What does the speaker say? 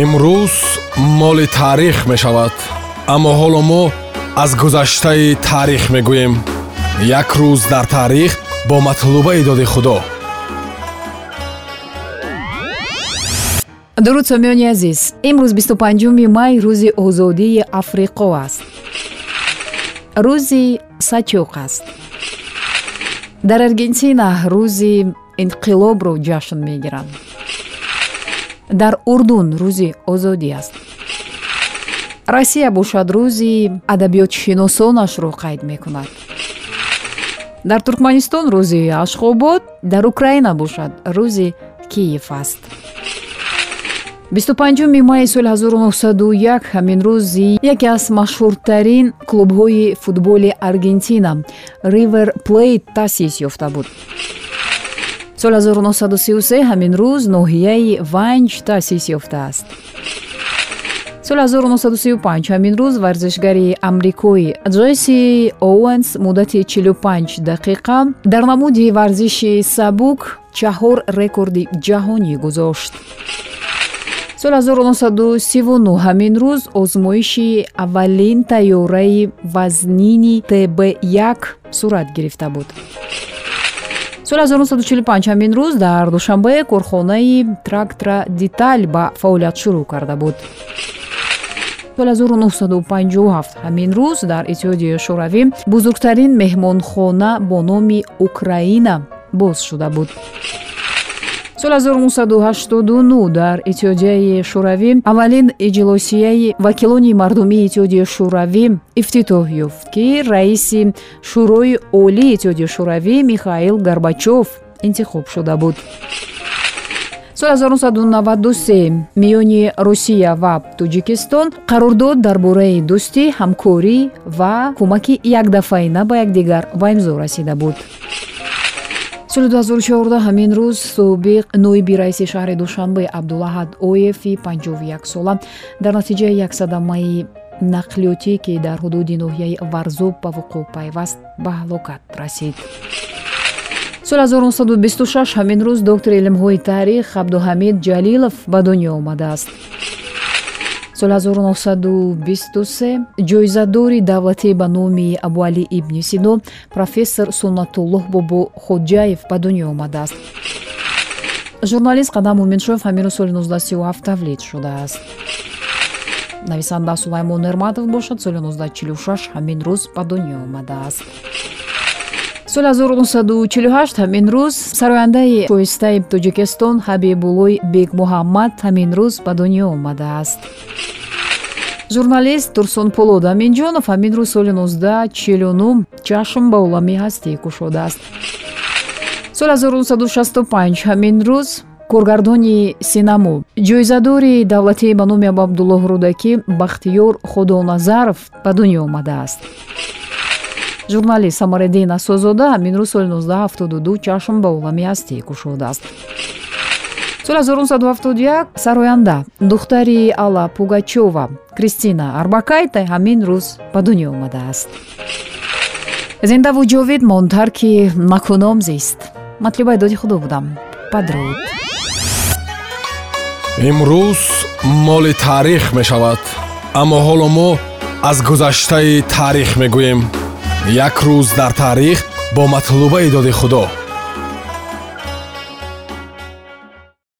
имрӯз моли таърих мешавад аммо ҳоло мо аз гузаштаи таърих мегӯем. Як рӯз дар таърих бо матлубаи доди худо. Дуруд сомиёни азиз имрӯз 25 май рӯзи озодии африқо аст. Рӯзи сачӯқ аст. Дар аргентина рӯзи инқилобро ҷашн мегиранд дар урдун рӯзи озодӣ аст. Россия бошад рӯзи адабиётшиносонашро қайд мекунад. Дар туркманистон рӯзи ашхобод дар украина бошад рӯзи киев аст. 25 майи соли 1901 ҳамин рӯз яке аз машҳуртарин клубҳои футболи аргентина ривер плейт таъсис ёфта буд соли 1933 ҳамин рӯз ноҳияи ванҷ таъсис ёфтааст. Соли 1935 ҳамин рӯз варзишгари амрикои ҷесси оуэнс муддати 45 дақиқа дар намуди варзиши сабук чаҳор рекорди ҷаҳонӣ гузошт. Соли 1939 ҳамин рӯз озмоиши аввалин тайёраи вазнини тб1 сурат гирифта буд соли 1945 ҳамин рӯз дар душанбе корхонаи трактора деталь ба фаъолият шурӯъ карда буд. Соли 1957 ҳамин рӯз дар иттиҳодияи шӯравӣ бузургтарин меҳмонхона бо номи украина боз шуда буд соли 1989 дар иттиҳодияи шӯравӣ аввалин иҷлосияи вакилони мардумии иттиҳодияи шӯравӣ ифтитоҳ ёфт ки раиси шӯрои олии иттиҳодияи шӯравӣ михаил горбачов интихоб шуда буд. Соли 1993 миёни русия ва тоҷикистон қарордод дар бораи дӯстӣ ҳамкорӣ ва кӯмаки якдафаина ба якдигар ба имзо расида буд соли 2014 ҳамин рӯз собиқ ноиби раиси шаҳри душанбе абдулаҳад оефи 51 сола дар натиҷаи як садамаи нақлиётӣ ки дар ҳудуди ноҳияи варзоб ба вуқӯъ пайваст ба ҳалокат расид. Соли 1926 ҳамин рӯз доктори илмҳои таърих абдуҳамид ҷалилов ба дунё омадааст соли 1923 ҷоизадори давлатӣ ба номи абуалӣ ибни сино профессор суннатуллоҳ бобо хоҷаев ба дунё омадааст. Журналист қадам муминшоев ҳамин рӯз соли 1937 тавлид шудааст. Нависанда сулаймон нерматов бошад соли 1946 ҳамин рӯз ба дунё омадааст соли 1948 ҳамин рӯз сарояндаи шоистаи тоҷикистон ҳабибуллои бекмуҳаммад ҳамин рӯз ба дунё омадааст. Журналист турсунполод аминҷонов ҳамин рӯз соли 1949 чашм ба оламӣ ҳастӣ кушодааст. Соли 1965 ҳамин рӯз коргардони синамо. Ҷоизадори давлатӣ ба номи абабдуллоҳ рӯдакӣ бахтиёр худоназаров ба дунё омадааст журналист самареддин асозода ҳамин рӯз соли 1972 чашм ба оламӣ ҳастӣ кушодааст. Соли 1971 сароянда духтари алла пугачова кристина арбакайта ҳамин рӯз ба дунё омадааст. Зиндаву ҷовид монд ҳар ки макуном зист. Матлубаи доди худо будам. Падруд. Имрӯз моли таърих мешавад аммо ҳоло мо аз гузаштаи таърих мегӯем як рӯз дар таърих бо матлубаи доди худо